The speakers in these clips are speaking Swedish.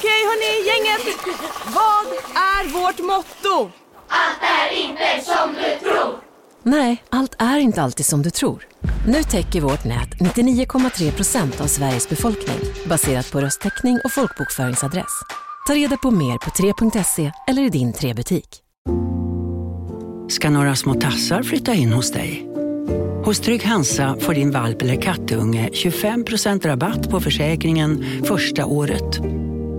Okej hörni, gänget. Vad är vårt motto? Allt är inte som du tror. Nej, allt är inte alltid som du tror. Nu täcker vårt nät 99,3 procent av Sveriges befolkning baserat på röstteckning och folkbokföringsadress. Ta reda på mer på 3.se eller i din 3-butik. Ska några små tassar flytta in hos dig? Hos Trygg Hansa får din valp eller kattunge 25% rabatt på försäkringen första året.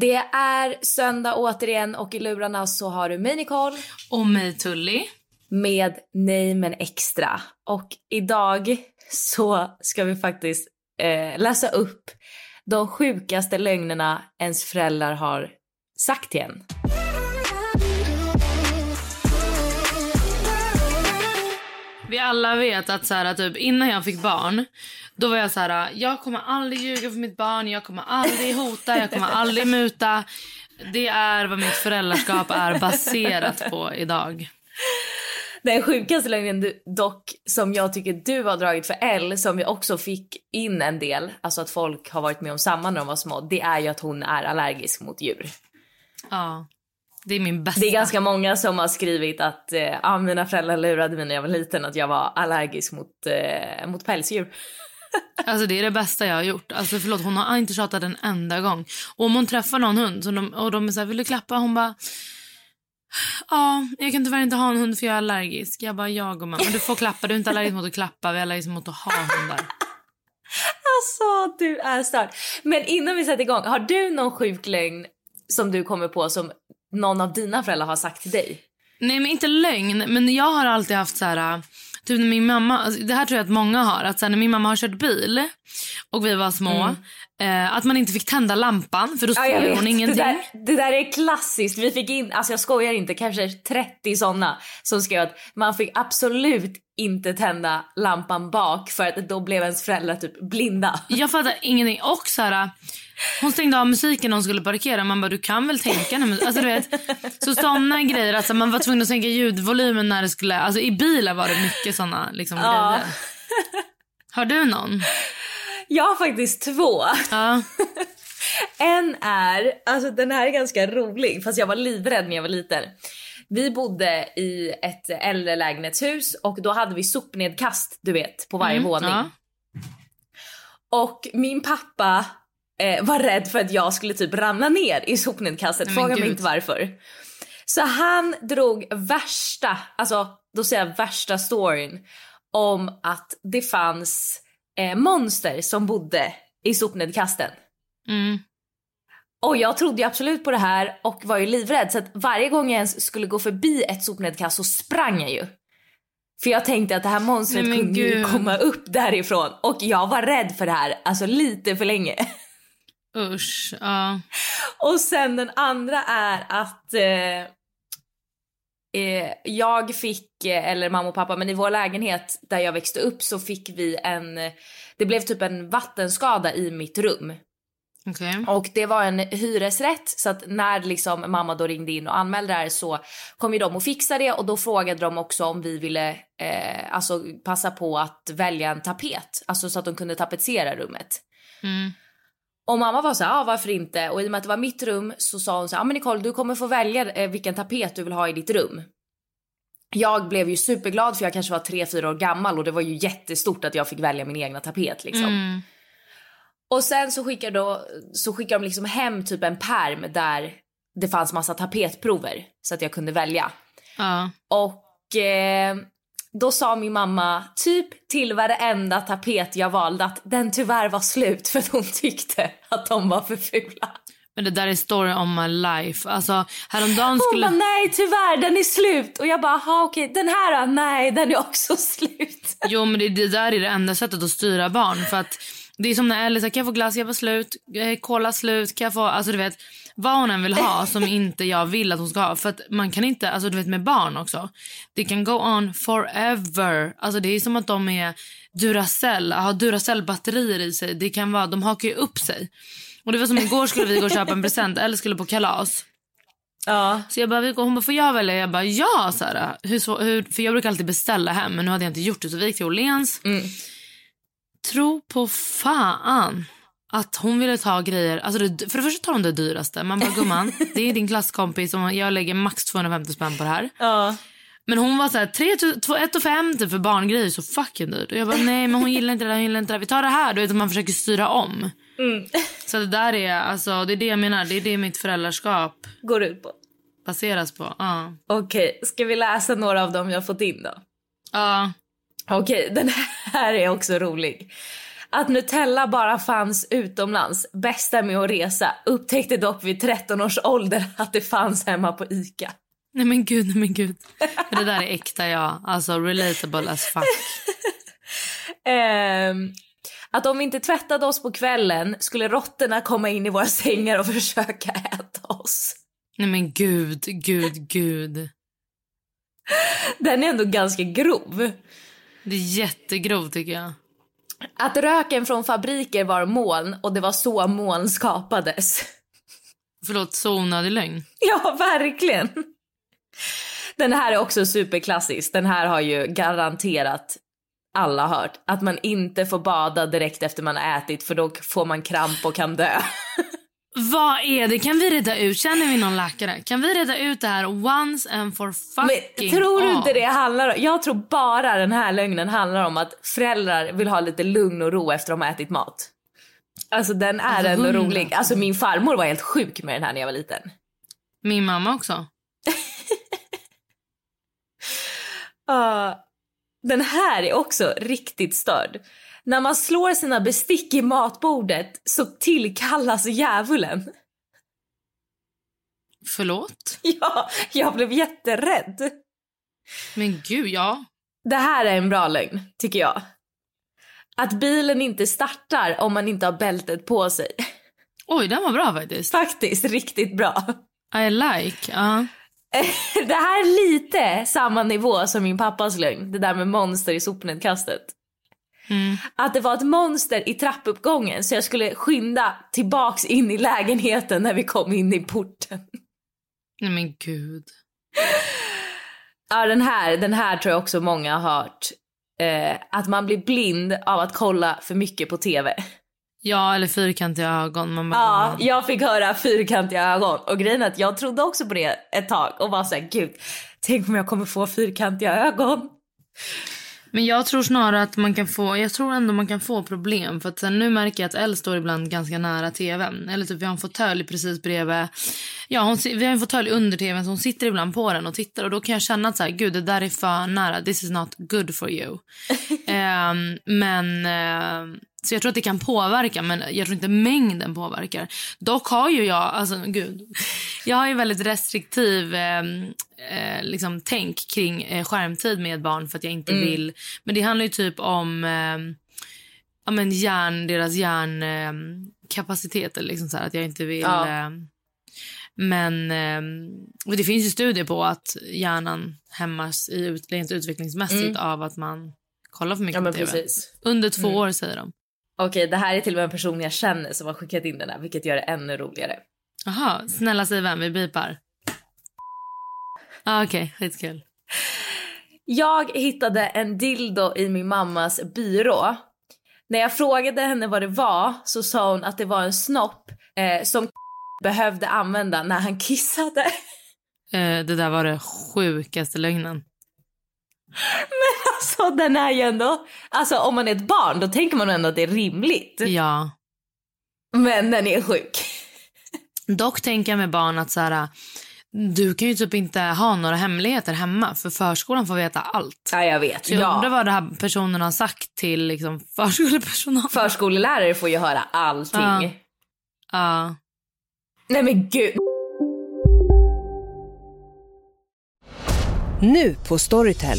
Det är söndag återigen och i lurarna så har du mig Nicole Och mig Tully. med Nej men extra. Och idag så ska vi faktiskt eh, läsa upp de sjukaste lögnerna ens föräldrar har sagt till en. Vi alla vet att så här, typ, innan jag fick barn, då var jag så här, jag kommer aldrig ljuga för mitt barn, jag kommer aldrig hota, jag kommer aldrig muta. Det är vad mitt föräldraskap är baserat på idag. Den sjukaste lögnen du, dock som jag tycker du har dragit för L som vi också fick in en del, alltså att folk har varit med om samma när de var små, det är ju att hon är allergisk mot djur. Ja, det är min bästa. Det är ganska många som har skrivit att eh, ah, mina föräldrar lurade mig när jag var liten att jag var allergisk mot, eh, mot pälsdjur. Alltså det är det bästa jag har gjort. Alltså förlåt, hon har inte tjatat en enda gång. Och om hon träffar någon hund så de, och de är så här, vill du klappa? Hon bara, ja, jag kan tyvärr inte ha en hund för jag är allergisk. Jag bara, jag och mamma, du får klappa. Du är inte allergisk mot att klappa, vi är allergiska mot att ha hundar. Alltså du är störd. Men innan vi sätter igång, har du någon sjuk lögn som du kommer på som någon av dina föräldrar har sagt till dig? Nej men inte lögn, men jag har alltid haft så här... Typ när min mamma, alltså, det här tror jag att många har, att så här, när min mamma har kört bil och vi var små, eh, att man inte fick tända lampan för då Mm. Ja, hon ingenting. Det där, det där är klassiskt. Vi fick in, alltså jag skojar inte, kanske 30 såna som skrev att man fick absolut inte tända lampan bak för att då blev ens föräldrar typ blinda. Jag fattar ingenting. Och så här, hon stängde av musiken när hon skulle parkera. Man bara, du kan väl tänka nu. Alltså, du vet, så såna grejer. Alltså, man var tvungen att sänka ljudvolymen när det skulle... Alltså, I bilen var det mycket såna liksom, Ja. grejer. Har du någon? Jag har faktiskt två. Ja. En är, alltså den här är ganska rolig fast jag var livrädd när jag var liten. Vi bodde i ett äldre lägenhetshus och då hade vi sopnedkast du vet på varje Mm, våning. ja. Och min pappa eh, var rädd för att jag skulle typ ramla ner i sopnedkastet. Fråga mig inte varför. Så han drog värsta, alltså då säger jag värsta storyn om att det fanns eh, monster som bodde i sopnedkasten. Mm. Och jag trodde absolut på det här och var ju livrädd så att varje gång jag ens skulle gå förbi ett sopnedkast så sprang jag ju. För jag tänkte att det här monstret Nej, kunde ju komma upp därifrån och jag var rädd för det här, alltså lite för länge. Usch. Ja. Och sen den andra är att eh, jag fick, eh, eller mamma och pappa, men i vår lägenhet där jag växte upp så fick vi en, eh, det blev typ en vattenskada i mitt rum. Okej. Och det var en hyresrätt så att när liksom mamma då ringde in och anmälde det här så kom ju de och fixade det och då frågade de också om vi ville eh, alltså passa på att välja en tapet, alltså så att de kunde tapetsera rummet. Mm. Och mamma var så här, ja varför inte? Och i och med att det var mitt rum så sa hon så här, ja men Nicole du kommer få välja eh, vilken tapet du vill ha i ditt rum. Jag blev ju superglad för jag kanske var tre fyra år gammal och det var ju jättestort att jag fick välja min egna tapet liksom. Mm. Och sen så skickar, då, så skickar de liksom hem typ en perm där det fanns massa tapetprover så att jag kunde välja. Ja. Och eh, då sa min mamma typ till varenda tapet jag valde att den tyvärr var slut för hon tyckte att de var för fula. Men det där är story on my life. Alltså häromdagen Hon skulle... bara nej tyvärr den är slut och jag bara aha, okej den här då? nej den är också slut. Jo men det, det där är det enda sättet att styra barn. För att det är som när Ellie säger kan jag få glass, jag få slut, Eh, cola slut, kan jag få, alltså du vet vad hon än vill ha som inte jag vill att hon ska ha. För att man kan inte, alltså du vet med barn också. Det kan go on forever. Alltså det är som att de är Duracell, har Duracell batterier i sig. Det kan vara, de hakar ju upp sig. Och det var som igår skulle vi gå och köpa en present, eller skulle på kalas. Ja. Så jag bara, hon bara, får jag välja? Jag bara, ja Sara. Hur, så- hur, för jag brukar alltid beställa hem, men nu hade jag inte gjort det. Så vi gick till Åhléns. Tro på fan att hon ville ta grejer. Alltså det, för det första tar hon det dyraste. Man bara, gumman, det är din klasskompis och jag lägger max 250 spänn på det här. Ja. Men hon var så här, 3 2 1 50 för barngrejer så fucking dyrt. Och jag bara, nej men hon gillar inte det där, hon gillar inte det där. Vi tar det här. Du vet att man försöker styra om. Så det där är, alltså det är det jag menar. Det är det mitt föräldraskap Går ut på. baseras på. Ja. Okej, ska vi läsa några av dem jag har fått in då? Ja. Okej, den här är också rolig. Att Nutella bara fanns utomlands, bästa med att resa, upptäckte dock vid 13 års ålder att det fanns hemma på ICA. Nej men gud, nej men gud. Det där är äkta jag. Alltså relatable as fuck. Ehm, att om vi inte tvättade oss på kvällen skulle råttorna komma in i våra sängar och försöka äta oss. Nej men gud, gud, gud. Den är ändå ganska grov. Det är jättegrovt tycker jag. Att röken från fabriker var moln och det var så moln skapades. Förlåt, så onödig lögn. Ja, verkligen. Den här är också superklassisk. Den här har ju garanterat alla hört. Att man inte får bada direkt efter man har ätit för då får man kramp och kan dö. Vad är det? Kan vi reda ut? Känner vi någon läkare? Kan vi reda ut det här once and for fucking Men tror du all? inte det handlar om... Jag tror bara den här lögnen handlar om att föräldrar vill ha lite lugn och ro efter att de har ätit mat. Alltså den är Alltså, ändå rolig. Alltså min farmor var helt sjuk med den här när jag var liten. Min mamma också. Ja, den här är också riktigt störd. När man slår sina bestick i matbordet så tillkallas djävulen. Förlåt? Ja, jag blev jätterädd. Men gud, ja. Det här är en bra lögn, tycker jag. Att bilen inte startar om man inte har bältet på sig. Oj, den var bra faktiskt. Faktiskt riktigt bra. I like. Ja. Det här är lite samma nivå som min pappas lögn. Det där med monster i sopnedkastet. Mm. Att det var ett monster i trappuppgången så jag skulle skynda tillbaks in i lägenheten när vi kom in i porten. Nej men gud. Ja, den här, den här tror jag också många har hört. Eh, att man blir blind av att kolla för mycket på TV. Ja, eller fyrkantiga ögon. Man bara, Ja, jag fick höra fyrkantiga ögon. Och grejen att jag trodde också på det ett tag och var såhär, gud, tänk om jag kommer få fyrkantiga ögon. Men jag tror snarare att man kan få, jag tror ändå man kan få problem. För att sen nu märker jag att Elle står ibland ganska nära tvn. Eller typ vi har en fåtölj precis bredvid. Ja, hon, vi har en fåtölj under tvn så hon sitter ibland på den och tittar. Och då kan jag känna att så här, gud det där är för nära. This is not good for you. Ehm, men, ehm, så jag tror att det kan påverka men jag tror inte mängden påverkar. Dock har ju jag, alltså gud. Jag har ju väldigt restriktiv ehm, eh, liksom, tänk kring eh, skärmtid med barn för att jag inte vill. Men det handlar ju typ om ehm, ja, men hjärn, deras hjärnkapacitet. liksom så här, att jag inte vill... Ja. ehm, men det finns ju studier på att hjärnan hämmas i ut, rent utvecklingsmässigt av att man kollar för mycket Ja på TV. precis. Under två år säger de. Okej, det här är till och med en person jag känner som har skickat in den här, vilket gör det ännu roligare. Jaha, snälla säg vem, vi bipar. Ah, Okej, skitkul. Jag hittade en dildo i min mammas byrå. När jag frågade henne vad det var så sa hon att det var en snopp eh, som behövde använda när han kissade. Eh, det där var det sjukaste lögnen. Alltså den är ju ändå, alltså om man är ett barn då tänker man ändå att det är rimligt. Ja. Men den är sjuk. Dock tänker jag med barn att så här, du kan ju typ inte ha några hemligheter hemma för förskolan får veta allt. Ja jag vet. Så jag undrar Ja. vad den här personen har sagt till liksom, förskolepersonal. Förskollärare får ju höra allting. Ja. Ja. Nej men gud. Nu på Storytel.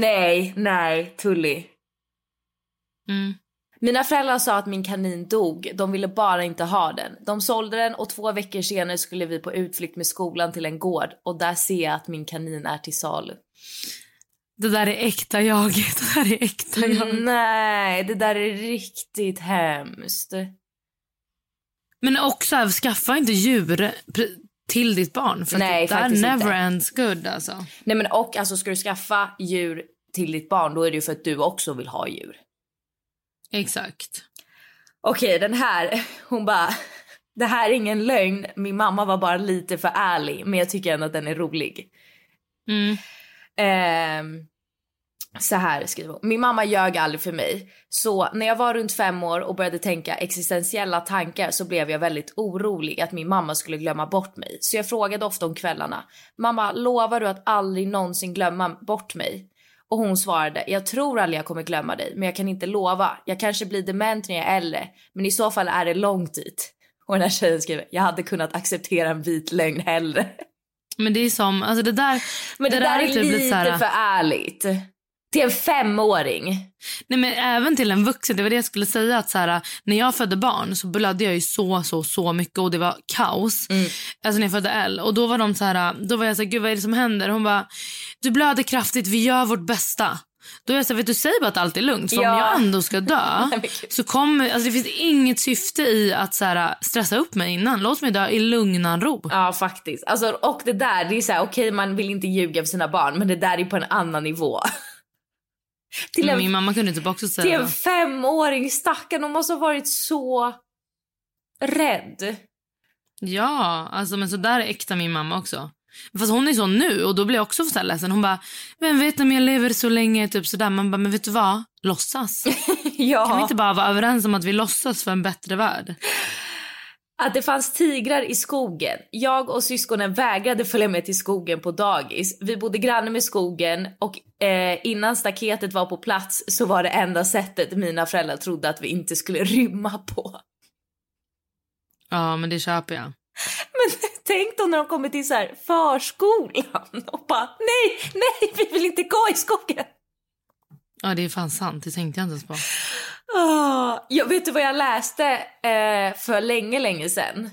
Nej, nej, Tully. Mm. Mina föräldrar sa att min kanin dog. De ville bara inte ha den. De sålde den och två veckor senare skulle vi på utflykt med skolan till en gård och där ser jag att min kanin är till salu. Det där är äkta jag. Det där är äkta jag. Mm, nej, det där är riktigt hemskt. Men också, skaffa inte djur till ditt barn. För Nej, det faktiskt never inte. ends good alltså. Nej men och alltså ska du skaffa djur till ditt barn då är det ju för att du också vill ha djur. Exakt. Okej den här, hon bara det här är ingen lögn, min mamma var bara lite för ärlig men jag tycker ändå att den är rolig. Mm. Ehm, så här skriver hon. Min mamma ljög aldrig för mig. Så när jag var runt fem år och började tänka existentiella tankar så blev jag väldigt orolig att min mamma skulle glömma bort mig. Så jag frågade ofta om kvällarna. Mamma, lovar du att aldrig någonsin glömma bort mig? Och hon svarade, jag tror aldrig jag kommer glömma dig, men jag kan inte lova. Jag kanske blir dement när jag är äldre, men i så fall är det långt dit. Och den här tjejen skriver, jag hade kunnat acceptera en vit lögn hellre. Men det är som, alltså det där. Men det, där är typ lite här- för ärligt. Till en femåring. Nej men även till en vuxen, det var det jag skulle säga att så här, när jag födde barn så blödde jag ju så så så mycket och det var kaos. Alltså när jag födde Elle och då var de så här, då var jag så här, gud vad är det som händer? Hon bara, du blöder kraftigt, vi gör vårt bästa. Då är jag så här, vet du säg bara att allt är lugnt för Ja. om jag ändå ska dö så kommer, alltså det finns inget syfte i att så här, stressa upp mig innan. Låt mig dö i lugnan ro. Ja faktiskt. Alltså, och det där, det är så här, okej man vill inte ljuga för sina barn men det där är på en annan nivå. till, en, min mamma kunde typ också till säga en det. femåring, stackarn, hon måste ha varit så rädd. Ja, alltså men så där är äkta min mamma också. Fast hon är så nu och då blir jag också så här ledsen. Hon bara, vem vet om jag lever så länge? Typ sådär. Man bara, men vet du vad? Låtsas. ja. Kan vi inte bara vara överens om att vi låtsas för en bättre värld? Att det fanns tigrar i skogen. Jag och syskonen vägrade följa med till skogen på dagis. Vi bodde granne med skogen och eh, innan staketet var på plats så var det enda sättet mina föräldrar trodde att vi inte skulle rymma på. Ja, men det köper jag. Men tänk då när de kommer till så här förskolan och bara nej, nej, vi vill inte gå i skogen. Ja, det är fan sant. Det tänkte jag inte ens på. Oh, jag vet du vad jag läste eh, för länge, länge sedan?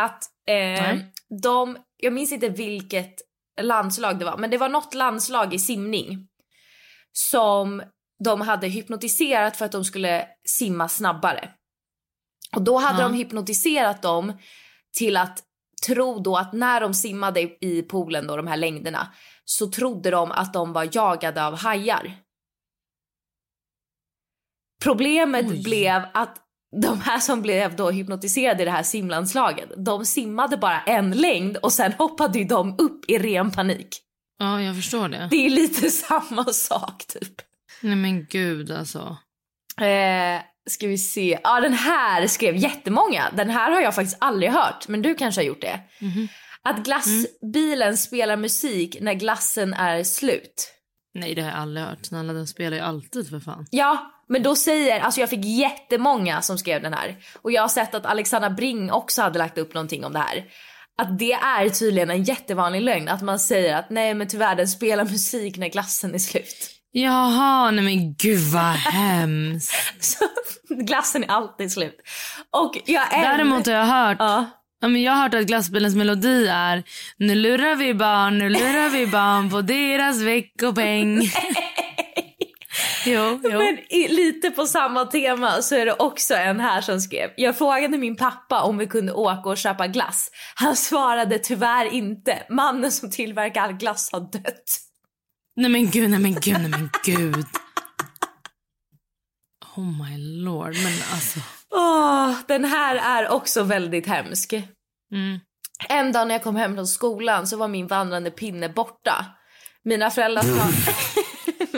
Att eh, de, jag minns inte vilket landslag det var, men det var något landslag i simning som de hade hypnotiserat för att de skulle simma snabbare. Och då hade Ja. de hypnotiserat dem till att tro då att när de simmade i poolen då, de här längderna, så trodde de att de var jagade av hajar. Problemet Oj. blev att de här som blev då hypnotiserade i det här simlandslaget, de simmade bara en längd och sen hoppade ju de upp i ren panik. Ja, jag förstår det. Det är lite samma sak typ. Nej men gud alltså. Eh, ska vi se. Ja, den här skrev jättemånga. Den här har jag faktiskt aldrig hört, men du kanske har gjort det. Mhm. Att glassbilen spelar musik när glassen är slut. Nej, det har jag aldrig hört. Snälla, den spelar ju alltid för fan. Ja, men då säger, alltså jag fick jättemånga som skrev den här. Och jag har sett att Alexandra Bring också hade lagt upp någonting om det här. Att det är tydligen en jättevanlig lögn. Att man säger att nej men tyvärr den spelar musik när glassen är slut. Jaha, nej men gud vad hemskt. Så glassen är alltid slut. Och jag är... Däremot har jag hört Ja. Ja, men jag har hört att glassbilens melodi är Nu lurar vi barn, nu lurar vi barn på deras veckopeng. jo, jo. Men i, lite på samma tema så är det också en här som skrev. Jag frågade min pappa om vi kunde åka och köpa glass. Han svarade tyvärr inte. Mannen som tillverkar all glass har dött. Nej men gud, nej men gud, nej men gud. Oh my lord, men alltså. Åh, den här är också väldigt hemsk. Mm. En dag när jag kom hem från skolan så var min vandrande pinne borta. Mina föräldrar sa,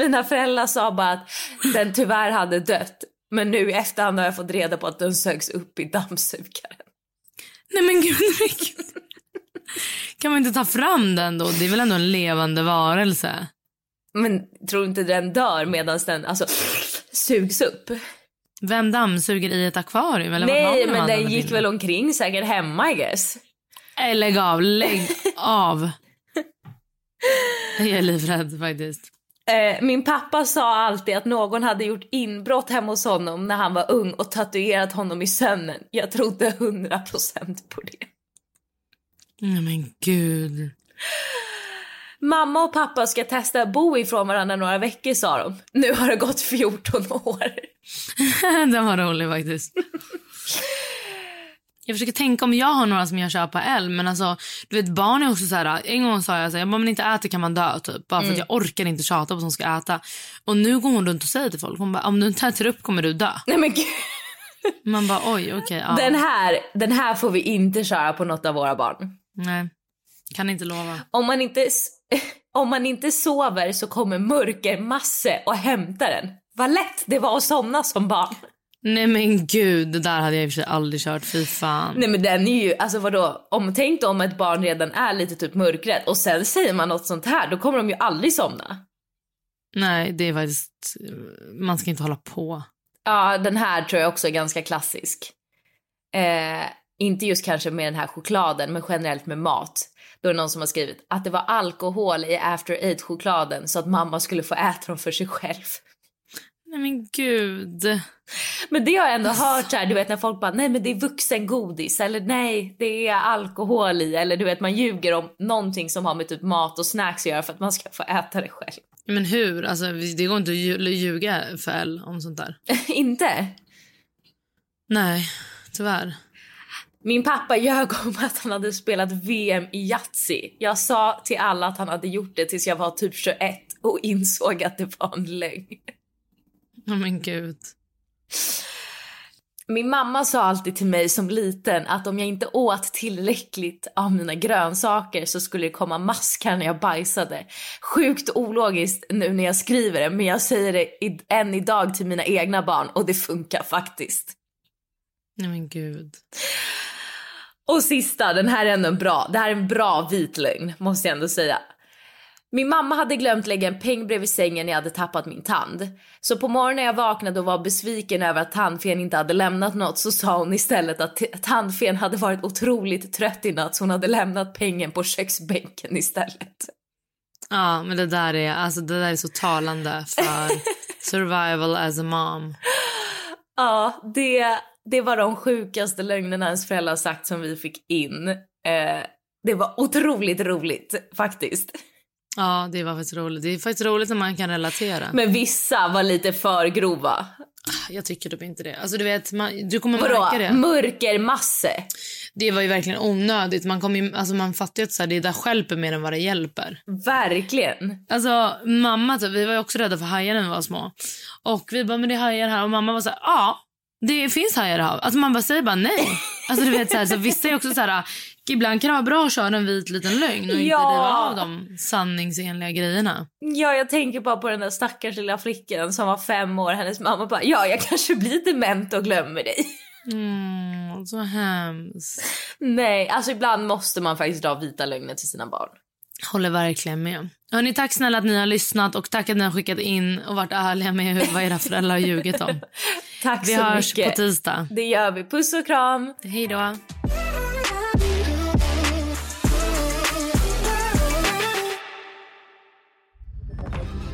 mina föräldrar sa bara att den tyvärr hade dött. Men nu i efterhand har jag fått reda på att den sögs upp i dammsugaren. Nej men gud, gud. Kan man inte ta fram den då? Det är väl ändå en levande varelse? Men tror du inte den dör medan den alltså, sugs upp? Vem dammsuger i ett akvarium? Eller Nej, men den gick bilderna? väl omkring säkert hemma I guess. Lägg av, lägg av. Jag är livrädd faktiskt. Eh, min pappa sa alltid att någon hade gjort inbrott hemma hos honom när han var ung och tatuerat honom i sömnen. Jag trodde 100% på det. Nej men gud. Mamma och pappa ska testa att bo ifrån varandra några veckor sa de. Nu har det gått 14 år. Den var rolig faktiskt. Jag försöker tänka om jag har några som jag kör på L. Men alltså, du vet barn är också så här. En gång sa jag så här, om man inte äter kan man dö typ. Bara för Mm. att jag orkar inte tjata på att ska äta. Och nu går hon runt och säger till folk, hon bara, om du inte äter upp kommer du dö. Nej men gud. Man bara oj okej. ja. Den, här, den här får vi inte köra på något av våra barn. Nej, kan inte lova. Om man inte, om man inte sover så kommer mörkermasse och hämtar den. Vad lätt det var att somna som barn. Nej men gud, det där hade jag i och för sig aldrig kört. Fy fan. Nej men den är ju, alltså vadå, om tänk om ett barn redan är lite typ mörkrädd och sen säger man något sånt här, då kommer de ju aldrig somna. Nej, det är faktiskt... Man ska inte hålla på. Ja, den här tror jag också är ganska klassisk. Eh, inte just kanske med den här chokladen, men generellt med mat. Då är det någon som har skrivit att det var alkohol i after eight chokladen så att mamma skulle få äta dem för sig själv. Nej men gud. Men det har jag ändå hört så här, du vet när folk bara nej men det är vuxengodis eller nej det är alkohol i eller du vet man ljuger om någonting som har med typ mat och snacks att göra för att man ska få äta det själv. Men hur? Alltså, det går inte att lju- ljuga för L om sånt där. Inte? Nej, tyvärr. Min pappa ljög om att han hade spelat VM i Yatzy. Jag sa till alla att han hade gjort det tills jag var typ 21 och insåg att det var en lögn. Oh, men gud. Min mamma sa alltid till mig som liten att om jag inte åt tillräckligt av mina grönsaker så skulle det komma maskar när jag bajsade. Sjukt ologiskt nu när jag skriver det men jag säger det än idag till mina egna barn och det funkar faktiskt. Nej men gud. Och sista, den här är ändå bra. Det här är en bra vit lögn, måste jag ändå säga. Min mamma hade glömt lägga en peng bredvid sängen när jag hade tappat min tand. Så på morgonen när jag vaknade och var besviken över att tandfen inte hade lämnat något så sa hon istället att tandfen hade varit otroligt trött i natt så hon hade lämnat pengen på köksbänken istället. Ja, men det där är, alltså, det där är så talande för survival as a mom. Ja, det, det var de sjukaste lögnerna ens föräldrar sagt som vi fick in. Eh, det var otroligt roligt faktiskt. Ja, det var faktiskt roligt. Det är faktiskt roligt när man kan relatera. Men vissa var lite för grova. Jag tycker typ inte det. Alltså du vet, man, du kommer Vadå? märka det. Mörkermasse? Det var ju verkligen onödigt. Man, kom ju, alltså man fattar ju att så här, det där hjälper mer än vad det hjälper. Verkligen. Alltså mamma, typ, vi var också rädda för hajar när vi var små. Och vi bara, men det är hajar här. Och mamma var så här, ja, det finns hajar i havet. Alltså man bara säger bara nej. Alltså du vet så, här, så vissa är också så här, ibland kan det vara bra att köra en vit liten lögn och inte Ja. riva av de sanningsenliga grejerna. Ja, jag tänker bara på den där stackars lilla flickan som var fem år. Hennes mamma bara, ja, jag kanske blir dement och glömmer dig. Mm, så hemskt. Nej, alltså ibland måste man faktiskt dra vita lögner till sina barn. Håller verkligen med. Hörrni, tack snälla att ni har lyssnat och tack att ni har skickat in och varit ärliga med hur, vad era föräldrar har ljugit om. Tack Vi så hörs mycket. på tisdag. Det gör vi. Puss och kram. Hej då.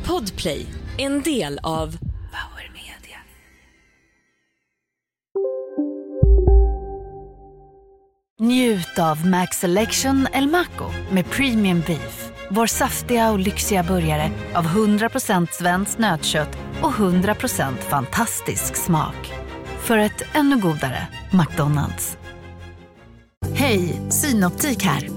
Podplay, en del av Power Media. Njut av Max Selection El Maco med Premium Beef. Vår saftiga och lyxiga burgare av 100% svenskt nötkött och 100% fantastisk smak. För ett ännu godare McDonalds. Hej, Synoptik här.